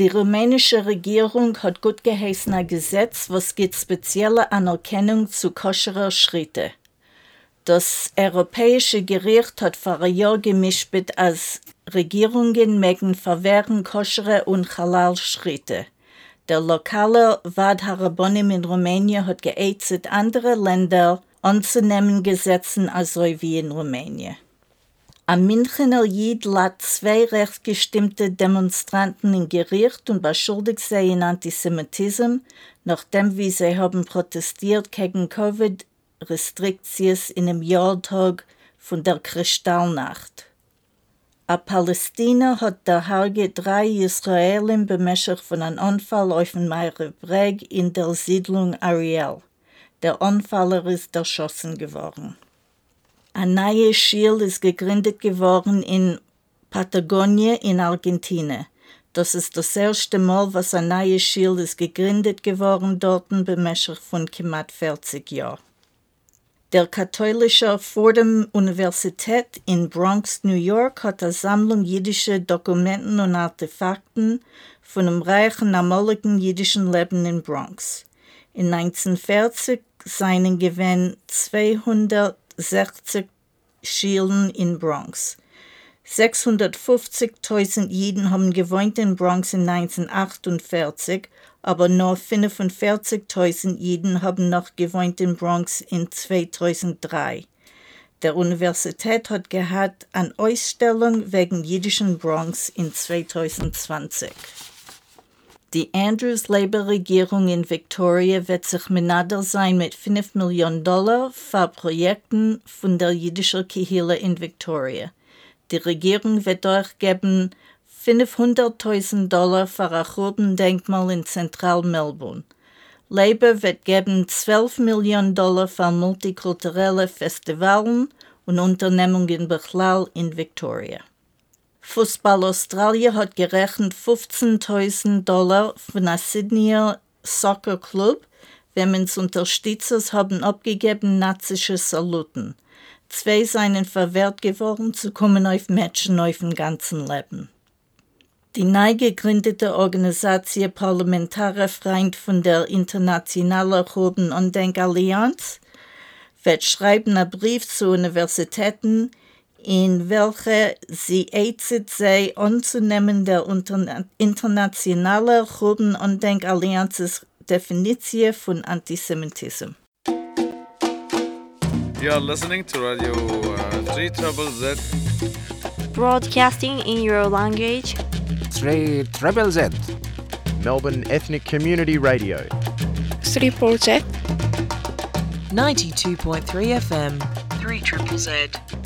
Die rumänische Regierung hat gut geheißen ein Gesetz, was gibt spezielle Anerkennung zu koscherer Schritte. Das Europäische Gericht hat vor einem Jahr gemischt, als Regierungen mögen verwehren koschere und halal Schritte. Der lokale Vad Harabonim in Rumänien hat geäußert, andere Länder anzunehmen Gesetzen also wie in Rumänien. Am Münchener Jid lädt zwei rechtsgestimmte Demonstranten in Gericht und beschuldigt sie in Antisemitismus, nachdem wie sie haben protestiert gegen Covid-Restriktionen in einem Jahrtag von der Kristallnacht. A Palästina hat der Hage drei Israelim bemächtigt von einem Unfall auf dem Breg in der Siedlung Ariel. Der Unfaller ist erschossen geworden. Neues Schild ist gegründet geworden in Patagonien in Argentinien. Das ist das erste Mal, was neues Schild ist gegründet geworden dort bemächtigt von knapp 40 Jahren. Der katholische Fordham Universität in Bronx, New York, hat eine Sammlung jüdischer Dokumenten und Artefakten von dem reichen, amoligen jüdischen Leben in Bronx. In 1940 seien gewesen 200 60 Schielen in Bronx. 650.000 Jiden haben gewohnt in Bronx in 1948, aber nur 45.000 Jiden haben noch gewohnt in Bronx in 2003. Der Universität hat gehabt eine Ausstellung wegen jüdischen Bronx in 2020. Die Andrews Labour-Regierung in Victoria wird sich menader sein mit 5 Millionen Dollar für Projekte von der jüdischen Kihila in Victoria. Die Regierung wird durchgeben 500.000 Dollar für ein Kurdendenkmal in Zentral Melbourne. Labour wird geben 12 Millionen Dollar für multikulturelle Festivalen und Unternehmungen Bechlal in Victoria. Fußball Australien hat gerechnet 15.000 Dollar von der Sydney Soccer Club, wemens Unterstützer haben abgegeben nazische Saluten. Zwei seien verwehrt geworden zu kommen auf Matchen auf dem ganzen Leben. Die neu gegründete Organisation Parlamentare Freund von der Internationalen Roten Allianz wird schreiben einen Brief zu Universitäten, in welche sie ätzet sei anzunehmen der internationale Juden- und Denkallianzes Definition von Antisemitismus. You are listening to Radio uh, 3 Trouble Z. Broadcasting in your language. 3 Treble Z. Melbourne Ethnic Community Radio. 3 Project. 92.3 FM. 3 Triple Z.